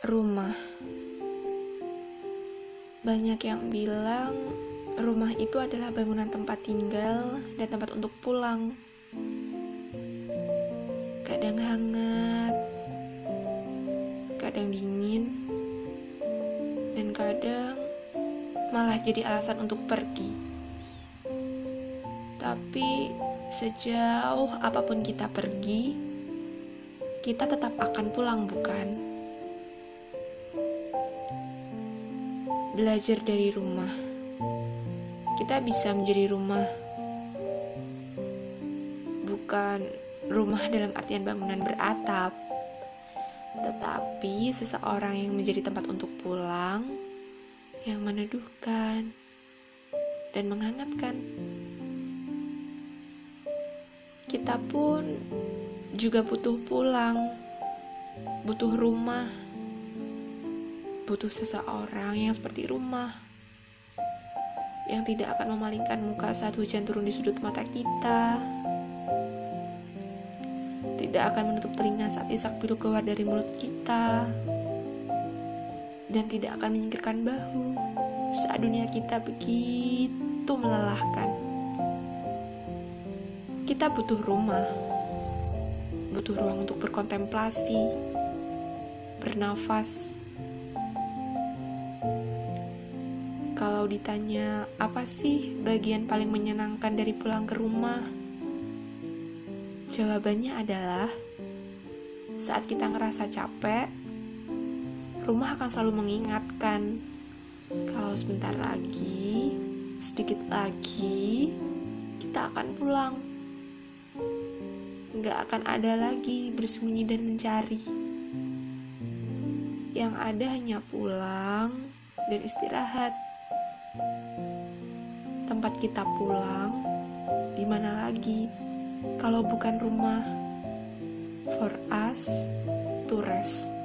Rumah Banyak yang bilang rumah itu adalah bangunan tempat tinggal dan tempat untuk pulang. Kadang hangat, kadang dingin, dan kadang malah jadi alasan untuk pergi. Tapi sejauh apa pun kita pergi, kita tetap akan pulang, bukan? Belajar dari rumah. Kita bisa menjadi rumah, bukan rumah dalam artian bangunan beratap, tetapi seseorang yang menjadi tempat untuk pulang, yang meneduhkan dan menghangatkan. Kita pun juga butuh pulang, butuh rumah butuh seseorang yang seperti rumah, yang tidak akan memalingkan muka saat hujan turun di sudut mata kita, tidak akan menutup telinga saat isak pilu keluar dari mulut kita, dan tidak akan menyingkirkan bahu saat dunia kita begitu melelahkan. Kita butuh rumah, butuh ruang untuk berkontemplasi, bernafas, Kalau ditanya apa sih bagian paling menyenangkan dari pulang ke rumah, jawabannya adalah saat kita ngerasa capek, rumah akan selalu mengingatkan kalau sebentar lagi, sedikit lagi, kita akan pulang. Nggak akan ada lagi bersembunyi dan mencari. Yang ada hanya pulang dan istirahat tempat kita pulang, di mana lagi kalau bukan rumah for us to rest.